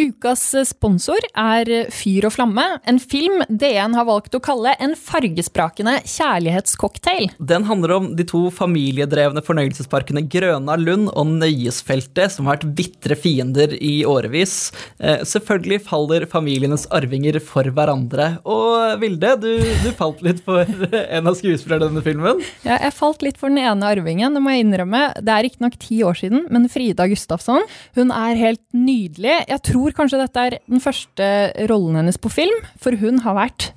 Ukas sponsor er Fyr og flamme, en film DN har valgt å kalle en fargesprakende kjærlighetscocktail. Den handler om de to familiedrevne fornøyelsesparkene Grøna Lund og Nøyesfeltet, som har vært bitre fiender i årevis. Eh, selvfølgelig faller familienes arvinger for hverandre. Og Vilde, du, du falt litt for en av skuespillerne i denne filmen? Ja, jeg falt litt for den ene arvingen, det må jeg innrømme. Det er riktignok ti år siden, men Frida Gustafsson, hun er helt nydelig. Jeg tror tror kanskje dette er den første rollen hennes på film, for hun har vært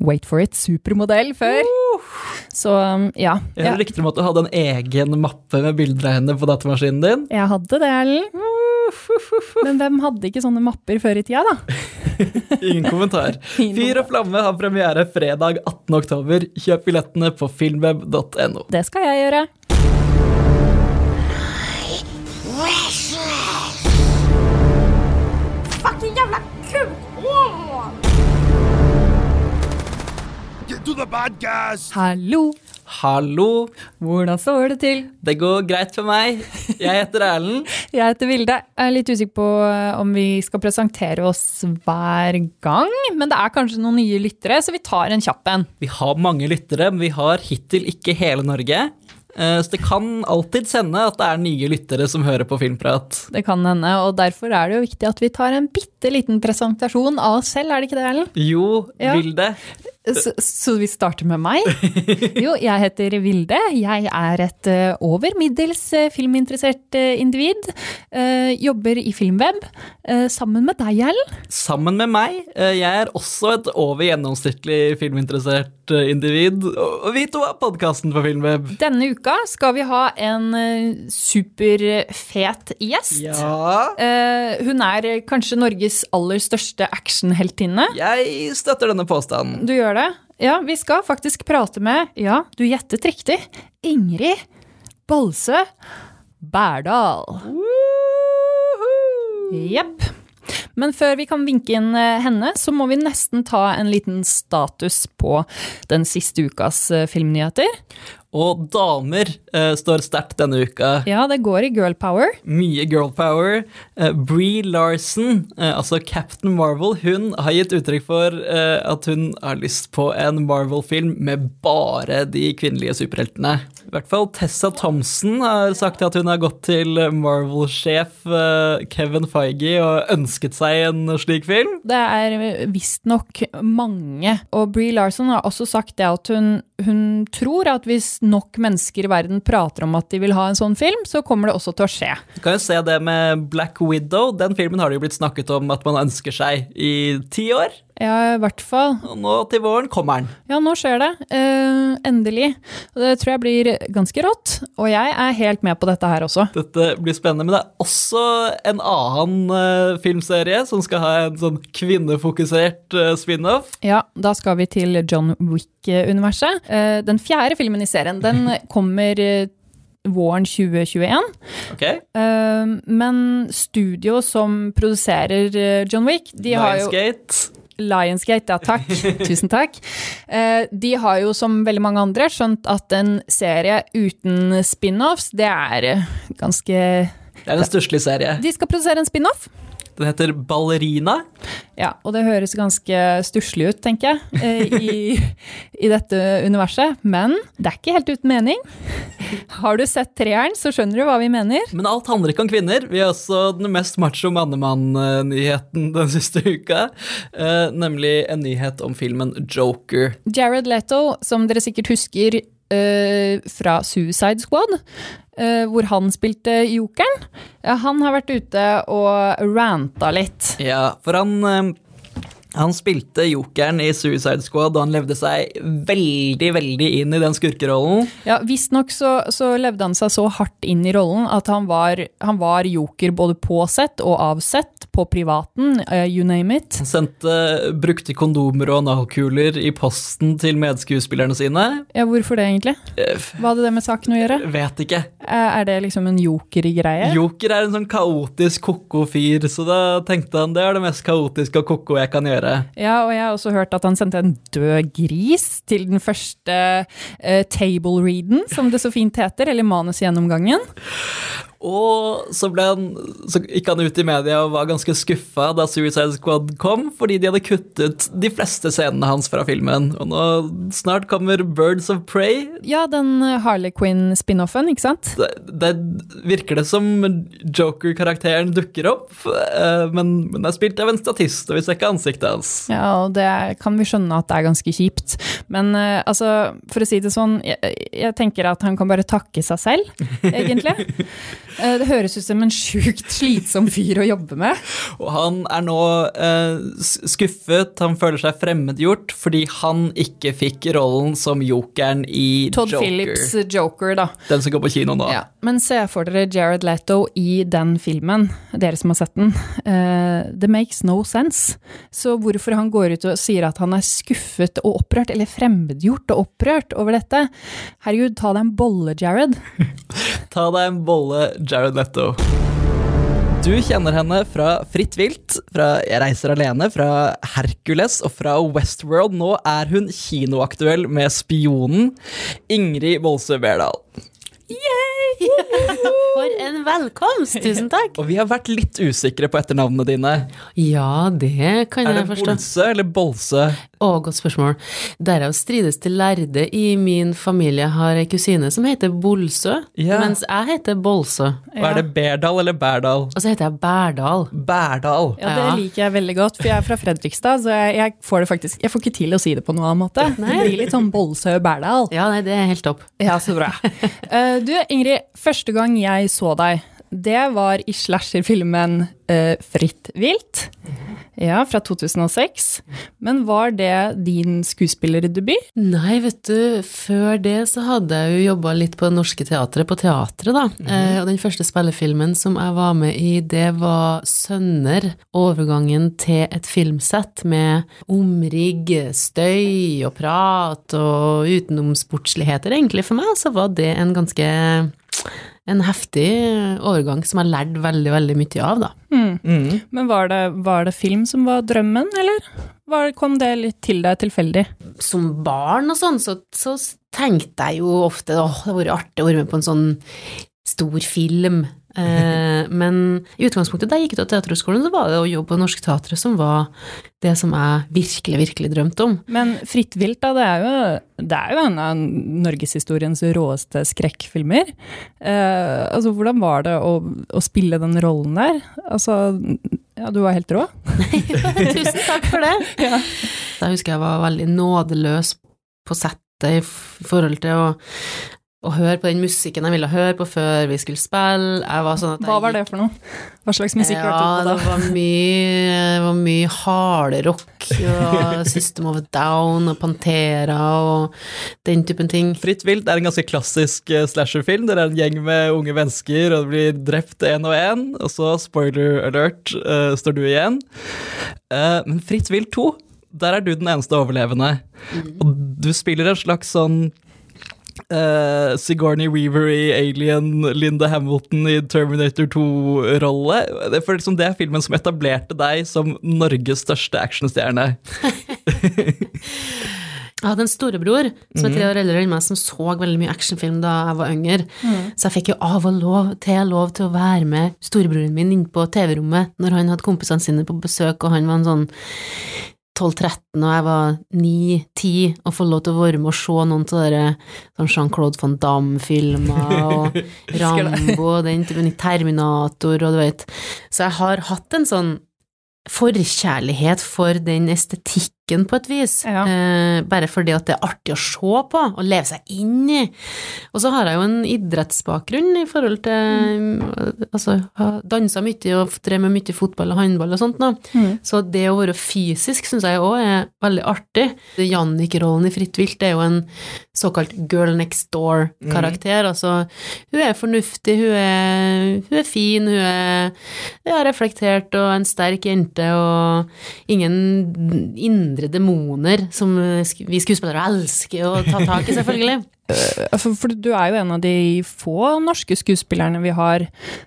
Wait for it, supermodell før. Så um, ja. Jeg hører rykter om at du hadde en egen mappe med bilder av henne på datamaskinen din. Jeg hadde det, Ellen. Men hvem hadde ikke sånne mapper før i tida, da? Ingen kommentar. Fyr og flamme har premiere fredag 18. oktober. Kjøp billettene på filmweb.no. Det skal jeg gjøre. fucking Hallo. Hallo. Hvordan står det til? Det går greit for meg. Jeg heter Erlend. jeg heter Vilde. Jeg er litt usikker på eh, om vi skal presentere oss hver gang, men det er kanskje noen nye lyttere, så vi tar en kjapp en. Vi har mange lyttere, men vi har hittil ikke hele Norge. Eh, så det kan alltid hende at det er nye lyttere som hører på Filmprat. Det kan hende, og derfor er det jo viktig at vi tar en bitte liten presentasjon av oss selv, er det ikke det, Erlend? Jo, ja. vil det. Så, så, vi starter med meg? Jo, jeg heter Vilde. Jeg er et uh, over middels uh, filminteressert uh, individ. jobber i Filmweb. sammen med deg, Erlend. Sammen med meg. jeg er også et over gjennomsnittlig filminteressert individ. Og vi to er podkasten på Filmweb. Denne uka skal vi ha en superfet gjest. Ja. hun er kanskje Norges aller største actionheltinne. Jeg støtter denne påstanden. Du gjør det? Ja, vi skal faktisk prate med, ja, du gjettet riktig, Ingrid Bolsø Bærdal. Jepp. Men før vi kan vinke inn eh, henne, så må vi nesten ta en liten status på den siste ukas eh, filmnyheter. Og damer eh, står sterkt denne uka. Ja, det går i girl power. Mye girl power. Eh, Bree Larson, eh, altså Captain Marvel, hun har gitt uttrykk for eh, at hun har lyst på en Marvel-film med bare de kvinnelige superheltene. I hvert fall Tessa Thompson har sagt at hun har gått til Marvel-sjef eh, Kevin Feige og ønsket seg en slik film. Det er visstnok mange. Og Bree Larson har også sagt det at hun, hun tror at hvis nok mennesker i verden prater om at de vil ha en sånn film, så kommer det også til å skje. Du kan jo se det med Black Widow. Den filmen har det jo blitt snakket om at man ønsker seg i ti år. Ja, i hvert fall. Og nå til våren kommer den. Ja, nå skjer det. Uh, endelig. Det tror jeg blir ganske rått. Og jeg er helt med på dette her også. Dette blir spennende, men det er også en annen uh, filmserie som skal ha en sånn kvinnefokusert uh, spin-off. Ja, da skal vi til John Wick-universet. den fjerde filmen i serien, den kommer våren 2021. Okay. men studio som produserer John Wick, de Lionsgate. har jo Lionsgate, ja takk. Tusen takk. Eh, de har jo som veldig mange andre skjønt at en serie uten spin-offs, det er ganske Det er en stusslig serie. De skal produsere en spin-off. Den heter Ballerina. Ja, og det høres ganske stusslig ut, tenker jeg, eh, i, i, dette universet. Men det er ikke helt uten mening. Har du sett treeren, så skjønner du hva vi mener. Men alt handler ikke om kvinner. Vi har også den mest macho mannemann-nyheten den siste uka. Eh, nemlig en nyhet om filmen Joker. Jared Leto, som dere sikkert husker Uh, fra Suicide Squad, uh, hvor han spilte jokeren. Ja, han har vært ute og ranta litt. Ja, for han eh, han spilte jokeren i Suicide Squad, og han levde seg veldig veldig inn i den skurkerollen. Ja, Visstnok så, så levde han seg så hardt inn i rollen at han var, han var joker både på sett og av sett, på privaten, uh, you name it. Han sendte brukte kondomer og analkuler i posten til medskuespillerne sine. Ja, Hvorfor det, egentlig? Uh, Hva hadde det med saken å gjøre? Vet ikke. Uh, er det liksom en joker-greie? Joker er en sånn kaotisk ko-ko fyr, så da tenkte han det er det mest kaotiske og ko-ko jeg kan gjøre gjøre. Ja, og jeg har også hørt at han sendte en død gris til den første uh, table readen, som det så fint heter, eller manusgjennomgangen. Og så, han, så gikk han ut i media og var ganske skuffa da Suicide Squad kom, fordi de hadde kuttet de fleste scenene hans fra filmen. Og nå snart kommer Birds of Prey. Ja, den Harley Quinn-spin-offen, ikke sant? Det, det virker det som Joker-karakteren dukker opp, eh, men, men er spilt av en statist, og vi ser ikke ansiktet hans. Ja, og det kan vi skjønne at det er ganske kjipt. Men eh, altså, for å si det sånn, jeg, jeg tenker at han kan bare takke seg selv, egentlig. Eh, det høres ut som en sjukt slitsom fyr å jobbe med. Og han er nå eh, skuffet, han føler seg fremmedgjort fordi han ikke fikk rollen som jokeren i Todd Joker. Phillips Joker, da. Den som går på kino nå. Ja. Men se for dere Jared Leto i den filmen, dere som har sett den. Uh, det makes no sense. Så hvorfor han går ut og sier at han er skuffet og opprørt, eller fremmedgjort og opprørt over dette Herregud, ta deg en bolle, Jared. Ta deg en bolle, Jared Leto. Du kjenner henne fra Fritt vilt, fra Jeg reiser alene, fra Hercules og fra Westworld. Nå er hun kinoaktuell med Spionen, Ingrid Bolsø Berdal. For en velkomst! Tusen takk. Og vi har vært litt usikre på etternavnene dine. Ja, det kan jeg forstå. Er det Bolse. Eller Bolsø? Å, godt spørsmål. Derav strides til lærde i min familie har ei kusine som heter Bolsø, Ja. mens jeg heter Bolsø. Og er det Berdal eller Bærdal? Og så heter jeg Bærdal. Bærdal. Ja, det Ja. liker jeg veldig godt, for jeg er fra Fredrikstad, så jeg, jeg får det faktisk Jeg får ikke til å si det på noen annen måte. Det blir litt sånn Bolsø-Bærdal. Ja, nei, det er helt topp. Ja, så bra. Eh, du, Ingrid, første gang jeg så deg, det var i slasherfilmen uh, Fritt vilt. Ja, fra 2006. Men var det din skuespillerdebut? Nei, vet du, før det så hadde jeg jo jobba litt på Det Norske Teatret, på teatret, da. eh, og den første spillefilmen som jeg var med i, det var Sønner. Overgangen til et filmsett med omrigg, støy og prat og utenomsportsligheter, egentlig. For meg så var det en ganske en heftig overgang som jeg lærte veldig, veldig mye av, da. Mm. Men var det, var det film som var drømmen, eller var, kom det litt til deg tilfeldig? som barn og sånn, så, så tenkte jeg jo ofte åh, det hadde vært artig å være med på en sånn stor film. Eh, men i utgangspunktet da jeg gikk ut av Teaterhøgskolen, så var det å jobbe på Norske Teatret som var det som jeg virkelig, virkelig drømte om. Men Fritt vilt, da, det er jo, det er jo en av norgeshistoriens råeste skrekkfilmer. Eh, altså, hvordan var det å, å spille den rollen der? Altså, ja, du var helt rå. Tusen takk for det. Da husker jeg var veldig nådeløs på settet i forhold til å å høre på den musikken jeg ville høre på før vi skulle spille. Jeg var sånn at jeg Hva var det for noe? Hva slags musikk ja, hørte du på det da? var mye, det var mye hardrock og System of a Down og Pantera og den typen ting. Fritt vilt er en ganske klassisk eh, slasherfilm. Det er en gjeng med unge mennesker, og det blir drept én og én. Og så, spoiler alert, uh, står du igjen. Uh, men Fritt vilt 2, der er du den eneste overlevende. Og du spiller en slags sånn eh, Sigourney Weaver i Alien, Linda Hamilton i Terminator 2-rolle. Det liksom det er filmen som etablerte deg som Norges største actionstjerne. Jeg hadde en storebror som er tre år eldre enn meg, som så veldig mye actionfilm da jeg var yngre. Så jeg fikk jo av og lov til lov til å være med storebroren min inn på TV-rommet når han hadde kompisene sine på besøk, og han var en sånn 12-13, og jeg var 9-10, og få lov til å være med og se noen av dere sånn Jean-Claude van Damme-filmer, og Rambo, og den typen Terminator, og du vet. Så jeg har hatt en sånn forkjærlighet for den estetikken på et vis, Ja. eh, bare fordi at det er artig å se på og leve seg inn i. Og så har jeg jo en idrettsbakgrunn i forhold til Altså, har dansa mye og drevet med mye fotball og håndball og sånt nå. Så det å være fysisk syns jeg òg er veldig artig. Jannik-rollen i Fritt vilt er jo en såkalt girl next door-karakter. Altså, hun er fornuftig, hun er, hun er fin, hun er ja, reflektert og en sterk jente og ingen indre demoner som vi skuespillere elsker å ta tak i, selvfølgelig. for, for du er jo en av de få norske skuespillerne vi har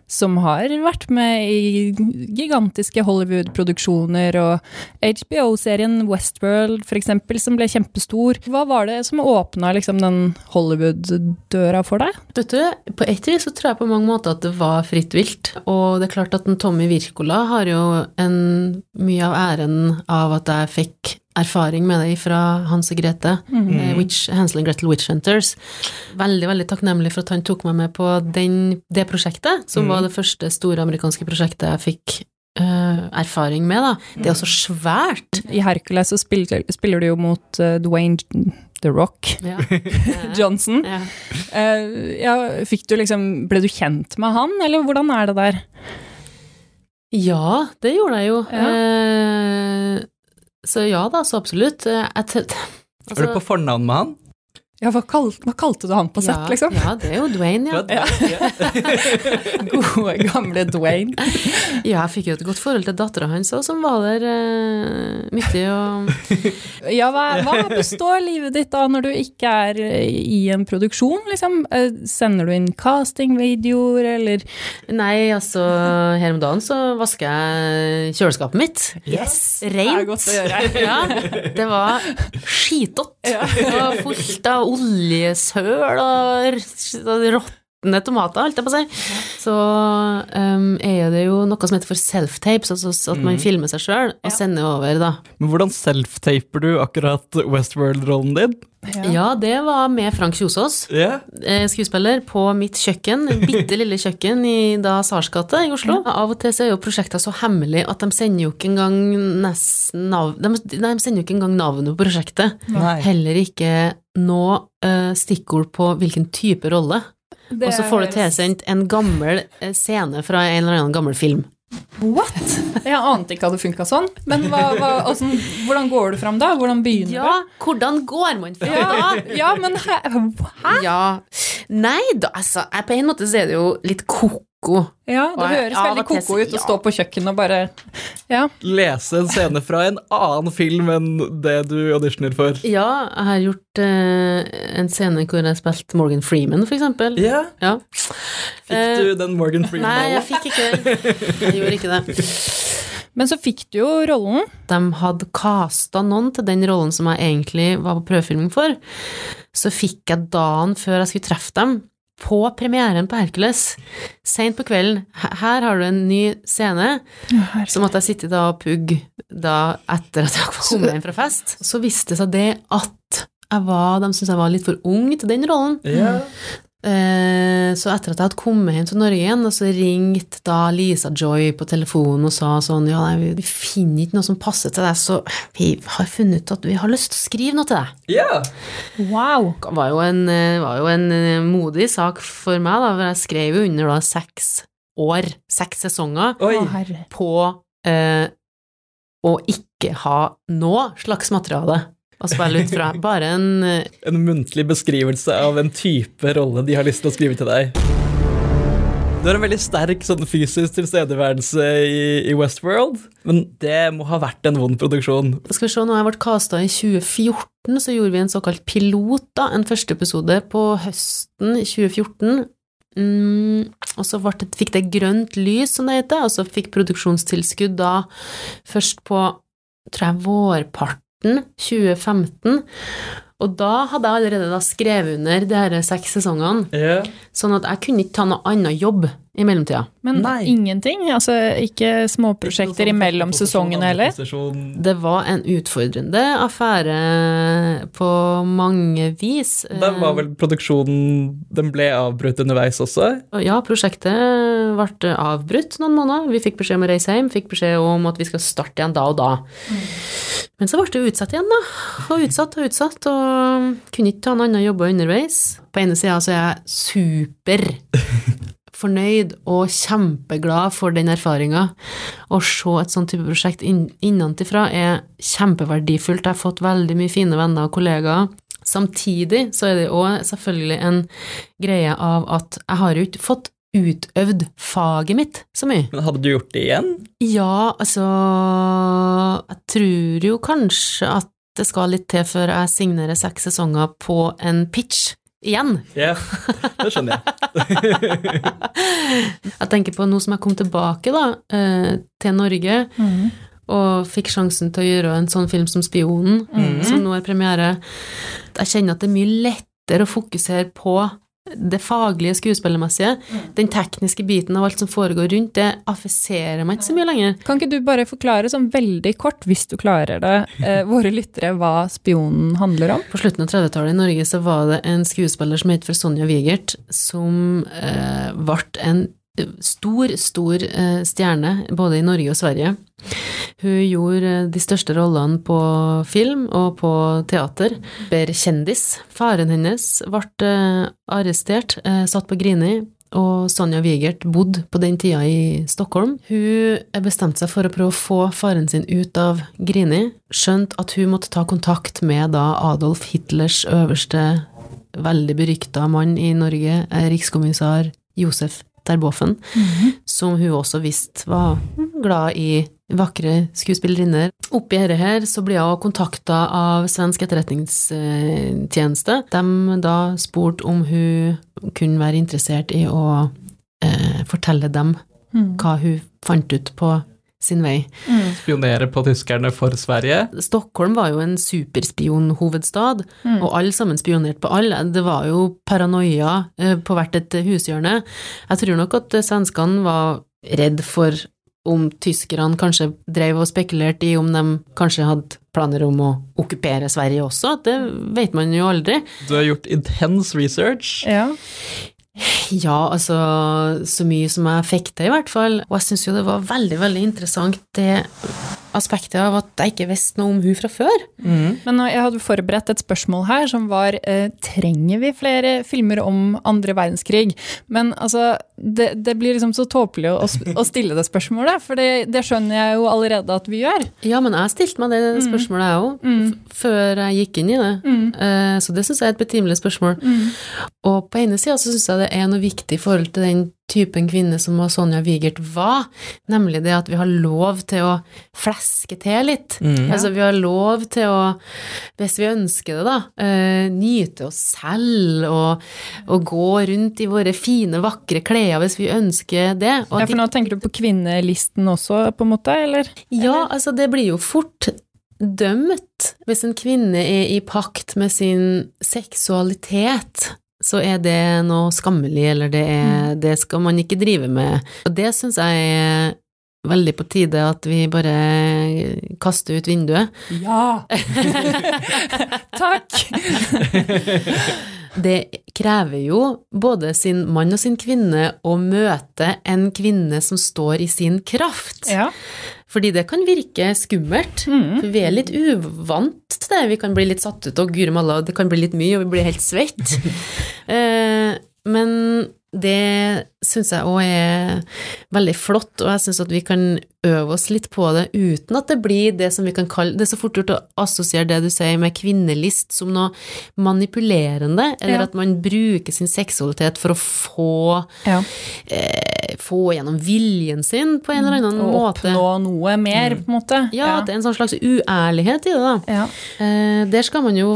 som har vært med i gigantiske Hollywood-produksjoner, og HBO-serien Westworld eksempel, som ble kjempestor. Hva var det som åpna liksom den Hollywood-døra for deg? Vet du, På ett vis så tror jeg på mange måter at det var fritt vilt. Og det er klart at en Tommy Wirkola har jo en, mye av æren av at jeg fikk erfaring med det fra Hans og Grete, mm. Witch, Hansel and Gretel Witch Hunters. Veldig veldig takknemlig for at han tok meg med på den, det prosjektet, som var det første store amerikanske prosjektet jeg fikk Uh, erfaring med. da. Det er også svært. I Hercules så spiller, spiller du jo mot uh, Dwayne The Rock Ja. Johnson. Ja. Uh, ja, fikk du liksom, ble du kjent med han, eller hvordan er det der? Ja, det gjorde jeg jo. Ja. Så ja da, så absolutt. Eh, Jeg, t- Er du på fornavn med han? Ja, hva, kal hva kalte du han på sett, ja, liksom? Ja, det er jo Dwayne, ja. Ja. Gode, gamle Dwayne. Ja, jeg fikk jo et godt forhold til dattera hans òg, som var der midt mye og Ja, hva, hva består livet ditt da når du ikke er eh, i en produksjon, liksom? Eh, Sender du inn castingvideoer, eller Nei, altså, her om dagen så vasker jeg kjøleskapet mitt. Yes! Rent. Det er godt å gjøre. ja, det var skitått. Det var fullt av oljesøl og råtne tomater, holdt jeg på å si. Så um, er det jo noe som heter for self-tapes, altså at man filmer seg sjøl og sender over, da. Men hvordan self-taper du akkurat Westworld-rollen din? Ja, det var med Frank Kjosås. Ja. eh, skuespiller på mitt kjøkken, bitte lille kjøkken i da Sars gate i Oslo. Av og til så er jo prosjekter så hemmelig at de sender jo ikke engang nesten nav de, de sender jo ikke engang navnet på prosjektet. Nei. Heller ikke noe eh, stikkord på hvilken type rolle. Og så får du tilsendt en gammel eh, scene fra en eller annen gammel film. What? Jeg ante ikke at det funka sånn. Men hva, hva, altså, hvordan går du fram da? Hvordan begynner Ja, hvordan går man fram da? Ja, ja men hæ? hæ? Ja Nei, da, altså, på en måte så er det jo litt ko-ko. Ja, det jeg- høres veldig ko-ko ut å ja. stå på kjøkkenet og bare Ja. Lese en scene fra en annen film enn det du auditioner for. Ja, jeg har gjort eh, en scene hvor jeg spilte Morgan Freeman, for eksempel. Ja. Ja. Fikk Eh, du den Morgan Freeman-rollen? jeg fikk ikke Jeg gjorde ikke det. Men så fikk du jo rollen. De hadde casta noen til den rollen som jeg egentlig var på prøvefilming for. Så fikk jeg dagen før jeg skulle treffe dem, på premieren på Hercules, seint på kvelden Her har du en ny scene. Så måtte jeg sitte da og pugge da etter at jeg kom hjem fra fest. Så viste det seg det at jeg var, de syntes jeg var litt for ung til den rollen. Ja. Eh, så etter at jeg hadde kommet hjem til Norge igjen, og så ringte da Lisa Joy på telefonen og sa sånn Ja, nei, vi finner ikke noe som passer til deg, så vi har funnet ut at vi har lyst til å skrive noe til deg. ja. Wow. Det var jo en, eh, var jo en eh, modig sak for meg, da, for jeg skrev jo under da seks år, seks sesonger, Oi. På eh, å ikke ha noe slags materiale å spille ut fra. Bare en eh, En muntlig beskrivelse av en type rolle de har lyst til å skrive til deg. Du har en veldig sterk sånn fysisk tilstedeværelse i, i Westworld, men det må ha vært en vond produksjon. Skal vi se, nå har jeg vært casta i 2014, så gjorde vi en såkalt pilot, da, en første episode på høsten 2014. Mm, og så det, fikk det grønt lys, som det heter, og så fikk produksjonstilskudd da først på, tror jeg, vårparten 2015. Og da hadde jeg allerede da skrevet under de her seks sesongene, Yeah. sånn at jeg kunne ikke ta noe annen jobb i mellomtida. Men Nei. ingenting? Altså ikke småprosjekter imellom sesongene heller? Det var en utfordrende affære på mange vis. Da var vel produksjonen Den ble avbrutt underveis også? Ja, prosjektet ble avbrutt noen måneder. Vi fikk beskjed om å reise hjem, fikk beskjed om at vi skal starte igjen da og da. Men så ble det utsatt igjen, da. Og utsatt og utsatt, og kunne ikke ta en annen jobb underveis. På ene sida så er jeg super fornøyd og kjempeglad for den erfaringa. Å se et sånt type prosjekt inn, innenfra er kjempeverdifullt. Jeg har fått veldig mye fine venner og kollegaer. Samtidig så er det òg selvfølgelig en greie av at jeg har jo ikke fått utøvd faget mitt så mye. Men hadde du gjort det igjen? Ja, altså Jeg tror jo kanskje at det skal litt til før jeg signerer seks sesonger på en pitch igjen. Ja, det skjønner jeg. Jeg tenker på nå som jeg kom tilbake da, eh, til Norge, og fikk sjansen til å gjøre en sånn film som Spionen, som nå er premiere. Jeg kjenner at det er mye lettere å fokusere på det faglige skuespillermessige. Den tekniske biten av alt som foregår rundt, det affiserer meg ikke så mye lenger. Kan ikke du bare forklare sånn veldig kort, hvis du klarer det, eh, våre lyttere hva spionen handler om? På slutten av 30-tallet i Norge så var det en skuespiller som het for Sonja Wigert, som eh, ble en stor, stor eh, stjerne både i Norge og Sverige. Hun gjorde eh, de største rollene på film og på teater. Ber kjendis. Faren hennes ble eh, arrestert, satt på Grini, og Sonja Wigert bodde på den tida i Stockholm. Hun bestemte seg for å prøve å få faren sin ut av Grini, skjønt at hun måtte ta kontakt med Adolf Hitlers øverste, veldig berykta mann i Norge, Rikskommissar Josef Terboven, som hun også visste var glad i vakre skuespillerinner. Oppi dette her så blir hun kontakta av svensk etterretningstjeneste. De da spurte om hun kunne være interessert i å eh, fortelle dem hva hun fant ut på sin vei. Spionere på tyskerne for Sverige. Stockholm var jo en superspionhovedstad, og alle sammen spionerte på alle. Det var jo paranoia eh, på hvert et hushjørne. Jeg tror nok at eh, svenskene var redd for om tyskerne kanskje drev og spekulerte i om de kanskje hadde planer om å okkupere Sverige også. Det vet man jo aldri. Du har gjort intens research. Ja. Ja, altså så mye som jeg fikk til, i hvert fall. Og jeg syns jo det var veldig, veldig interessant det aspektet av at jeg ikke visste noe om hun fra før. Men jeg hadde forberedt et spørsmål her som var eh, trenger vi flere filmer om andre verdenskrig? Men altså, det, det blir liksom så tåpelig å, å stille det spørsmålet, for det, det skjønner jeg jo allerede at vi gjør. Ja, men jeg stilte meg det spørsmålet, jeg òg, før jeg gikk inn i det. Eh, Så det syns jeg er et betimelig spørsmål. Og på ene sida så syns jeg det er noe viktig i forhold til den typen kvinne som Sonja Wigert var, nemlig det at vi har lov til å fleske til litt. Altså, vi har lov til å, hvis vi ønsker det, da, uh, nyte oss selv og, og gå rundt i våre fine, vakre klær hvis vi ønsker det. Og Ja, for nå tenker du på kvinnelisten også, på en måte, eller? ja, altså det blir jo fort dømt hvis en kvinne er i pakt med sin seksualitet. Så er det noe skammelig, eller det, er, det skal man ikke drive med. Og det syns jeg er veldig på tide at vi bare kaster ut vinduet. Ja! Takk! Det krever jo både sin mann og sin kvinne å møte en kvinne som står i sin kraft. Ja. Fordi det kan virke skummelt. For vi er litt uvant til det. Vi kan bli litt satt ut, og guri malla, det kan bli litt mye, og vi blir helt svett. eh, men det syns jeg òg er veldig flott, og jeg syns at vi kan øve oss litt på det uten at det blir det som vi kan kalle Det er så fort gjort å assosiere det du sier med kvinnelist som noe manipulerende, eller Ja. at man bruker sin seksualitet for å få ja. eh, få gjennom viljen sin på en eller annen mm, måte. oppnå noe mer, på en måte. Ja, at det er en sånn slags uærlighet i det, da. Ja. Eh, der skal man jo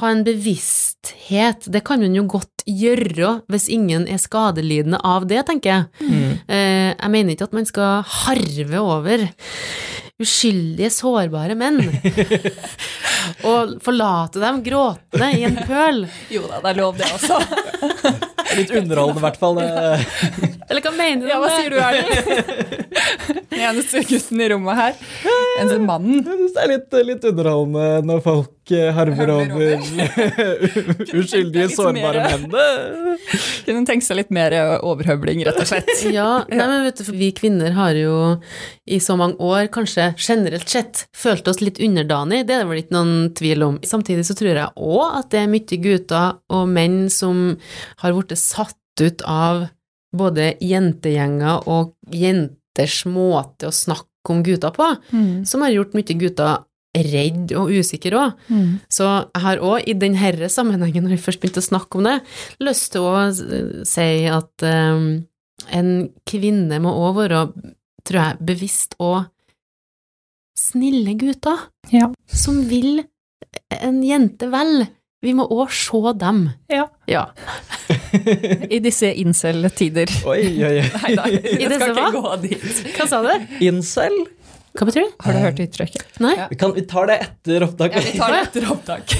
ha en bevissthet. Det kan man jo godt gjøre hvis ingen er skadelidende av det, tenker jeg. Eh, jeg mener ikke at man skal harve over uskyldige, sårbare menn. og forlate dem gråtende i en pøl. Jo da, det er lov det også. Litt underholdende, i hvert fall. Eller hva mener du Ja, hva det? sier du, Erlend? Den eneste gutten i rommet her. Eneste mannen. Jeg syns det er litt, litt underholdende når folk eh, harver over uskyldige, sårbare menn. Kunne tenke seg litt mer overhøvling, rett og slett. Ja, nei, men vet du, for vi kvinner har jo i så mange år kanskje generelt sett følt oss litt underdanig, det er det vel ikke noen tvil om. Samtidig så tror jeg òg at det er mye gutter og menn som har blitt satt ut av både jentegjenger og jenters måte å snakke om gutter på, som har gjort mye gutter redd og usikre òg. Så jeg har òg, i denne sammenhengen, når vi først begynte å snakke om det, lyst til å si at um, en kvinne må òg være, tror jeg, bevisst og snille gutter, Ja. som vil en jente vel. vi må òg se dem. Ja. Ja. I disse incel-tider. Oi, oi, oi. Nei da, jeg skal skal hva? ikke gå dit. Hva sa du? Incel? Hva betyr det? Har du hørt uttrykket? Nei? Vi, kan, vi tar det etter opptak. vi tar det etter opptak.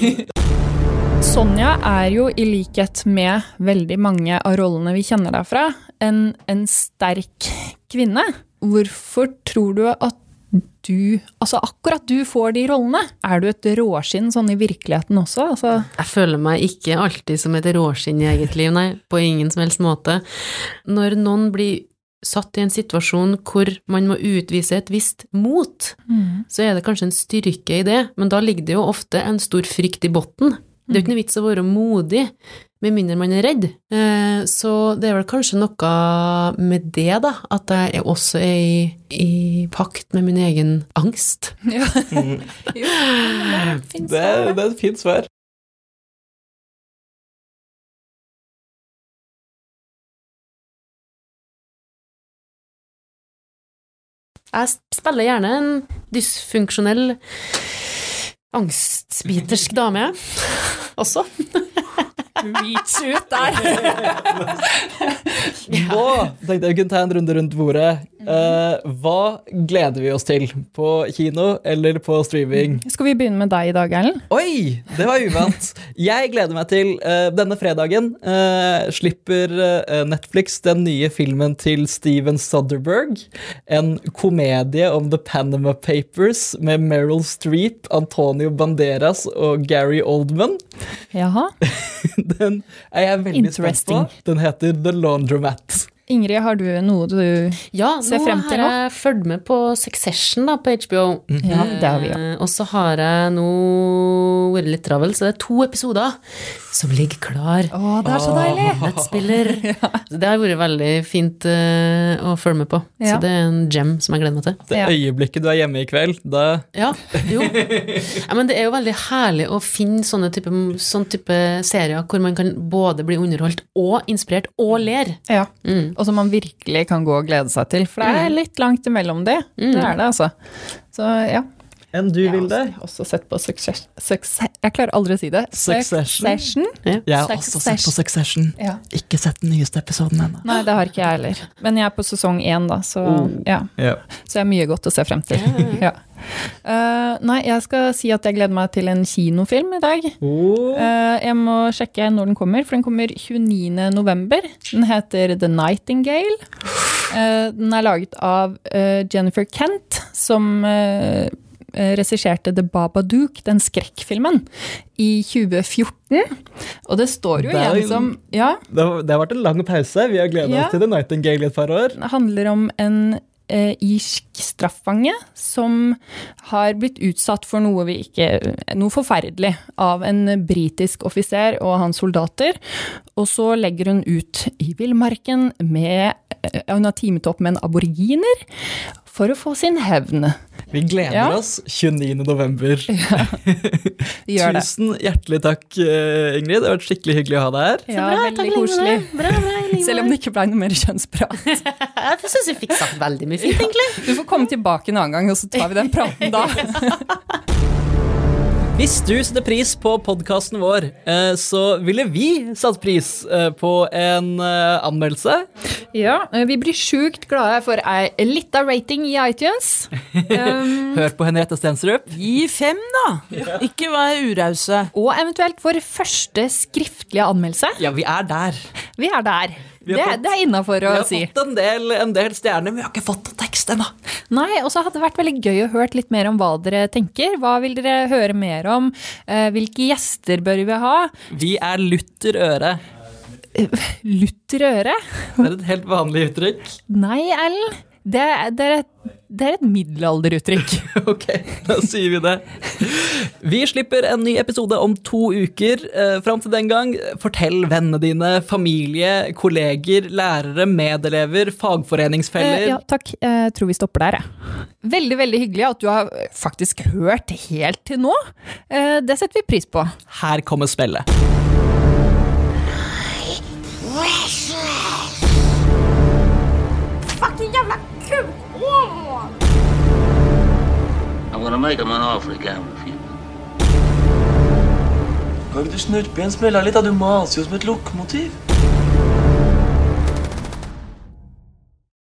Sonja er jo, i likhet med veldig mange av rollene vi kjenner deg fra, en, en sterk kvinne. Hvorfor tror du at du, altså akkurat du får de rollene? Er du et råskinn sånn i virkeligheten også? Altså, Jeg føler meg ikke alltid som et råskinn i eget liv, nei, på ingen som helst måte. Når noen blir satt i en situasjon hvor man må utvise et visst mot, så er det kanskje en styrke i det, men da ligger det jo ofte en stor frykt i botten. Det er jo ikke noe vits å være modig, med mindre man er redd. Eh, Så det er vel kanskje noe med det, da, at jeg er også er i, i pakt med min egen angst. ja. jo, det finnes Det, er- det er et fint svar. Jeg spiller gjerne en dysfunksjonell angstbitersk dame også. Reach ut der! Nå tenkte jeg vi kunne ta en runde rundt bordet. Uh, hva gleder vi oss til? På kino eller på streaming? Skal vi begynne med deg i dag, Erlend? Oi, det var uvant. Jeg gleder meg til uh, denne fredagen uh, slipper Netflix den nye filmen til Steven Soderberg. En komedie om The Panama Papers med Meryl Streep, Antonio Banderas og Gary Oldman. Jaha. Den er jeg veldig spent på. Den heter The Laundromat. Ingrid, har du noe du Ja, Ser nå Ja, nå har jeg fulgt med på Succession da, på HBO. Ja, det har vi jo. Eh, Og så har jeg nå vært litt travel, så det er to episoder som ligger klar. Å, det er så deilig! Nettspiller. ja. Det har vært veldig fint uh, å følge med på. Ja. Så det er en gem som jeg gleder meg til. Det øyeblikket du er hjemme i kveld, da Ja, jo. Ja, men det er jo veldig herlig å finne sånne type, sånn type serier hvor man kan både bli underholdt og inspirert og ler. Ja. Mm. Og som man virkelig kan gå og glede seg til. For det er litt langt imellom det. Det er det, altså. Så ja. Enn du, Jeg har også, også sett på Succession. Success jeg klarer aldri å si det. Succession. Succession. Jeg har også sett på Succession. Ja. Ikke sett den nyeste episoden ennå. Nei, det har ikke jeg heller. Men jeg er på sesong én, da, så ja. Yeah. Så jeg har mye godt å se frem til. Ja. Uh, nei, jeg skal si at jeg gleder meg til en kinofilm i dag. Oh. Uh, jeg må sjekke når den kommer, for den kommer 29. november. Den heter The Nightingale. Uh, den er laget av Jennifer Kent, som uh, regisserte The Babadook, den skrekkfilmen, i 2014. Og det står jo Det er igjen som Ja, Det, har, det har vært en lang pause. Vi har gleda Ja. oss til The Nightingale i et par år. Det handler om en eh, irsk straffange som har blitt utsatt for noe vi ikke Noe forferdelig av en britisk offiser og hans soldater. Og så legger hun ut i villmarken med eh, Hun har teamet opp med en aboriginer for å få sin hevn. Vi gleder Ja. oss 29. november. Det. Tusen hjertelig takk, eh, Ingrid. Det har vært skikkelig hyggelig å ha deg her. Ja, veldig koselig. Bra, bra, i Selv om det ikke ble noe mer kjønnsprat. Jeg syns jeg fikk sagt veldig mye fint, egentlig. Du får komme tilbake en annen gang, og så tar vi den praten da. Hvis du setter pris på podkasten vår, eh, så ville vi satt pris eh, på en eh, anmeldelse. Ja, vi blir sjukt glade for ei lita rating i iTunes. Um, Hør på Henriette Stensrup. Gi fem, da! Ikke vær urause. og eventuelt vår første skriftlige anmeldelse. Ja, vi er der. Vi er der. Det, fått- det er innafor Vi har si. fått en del, en del stjerner, men vi har ikke fått noen tekst ennå. Nei, og så hadde det vært veldig gøy å høre litt mer om hva dere tenker. Hva vil dere høre mer om? Eh, Hvilke gjester bør vi ha? Vi er lutter øre. Lutter øre? Det er et helt vanlig uttrykk. Nei, Ellen. Det, det, er et, det er et middelalderuttrykk. Ok, da sier vi det. Vi slipper en ny episode om to uker. Eh, Fram til den gang, fortell vennene dine, familie, kolleger, lærere, medelever, fagforeningsfeller. Eh, ja, takk. Jeg tror vi stopper der, jeg. Veldig, veldig hyggelig at du har faktisk hørt helt til nå. Eh, Det setter vi pris på. Her kommer spillet. Fucking gonna make him an offer he can't refuse. Kan ikke du snurpe igjen smella litt, da? Du maser jo som et lokomotiv.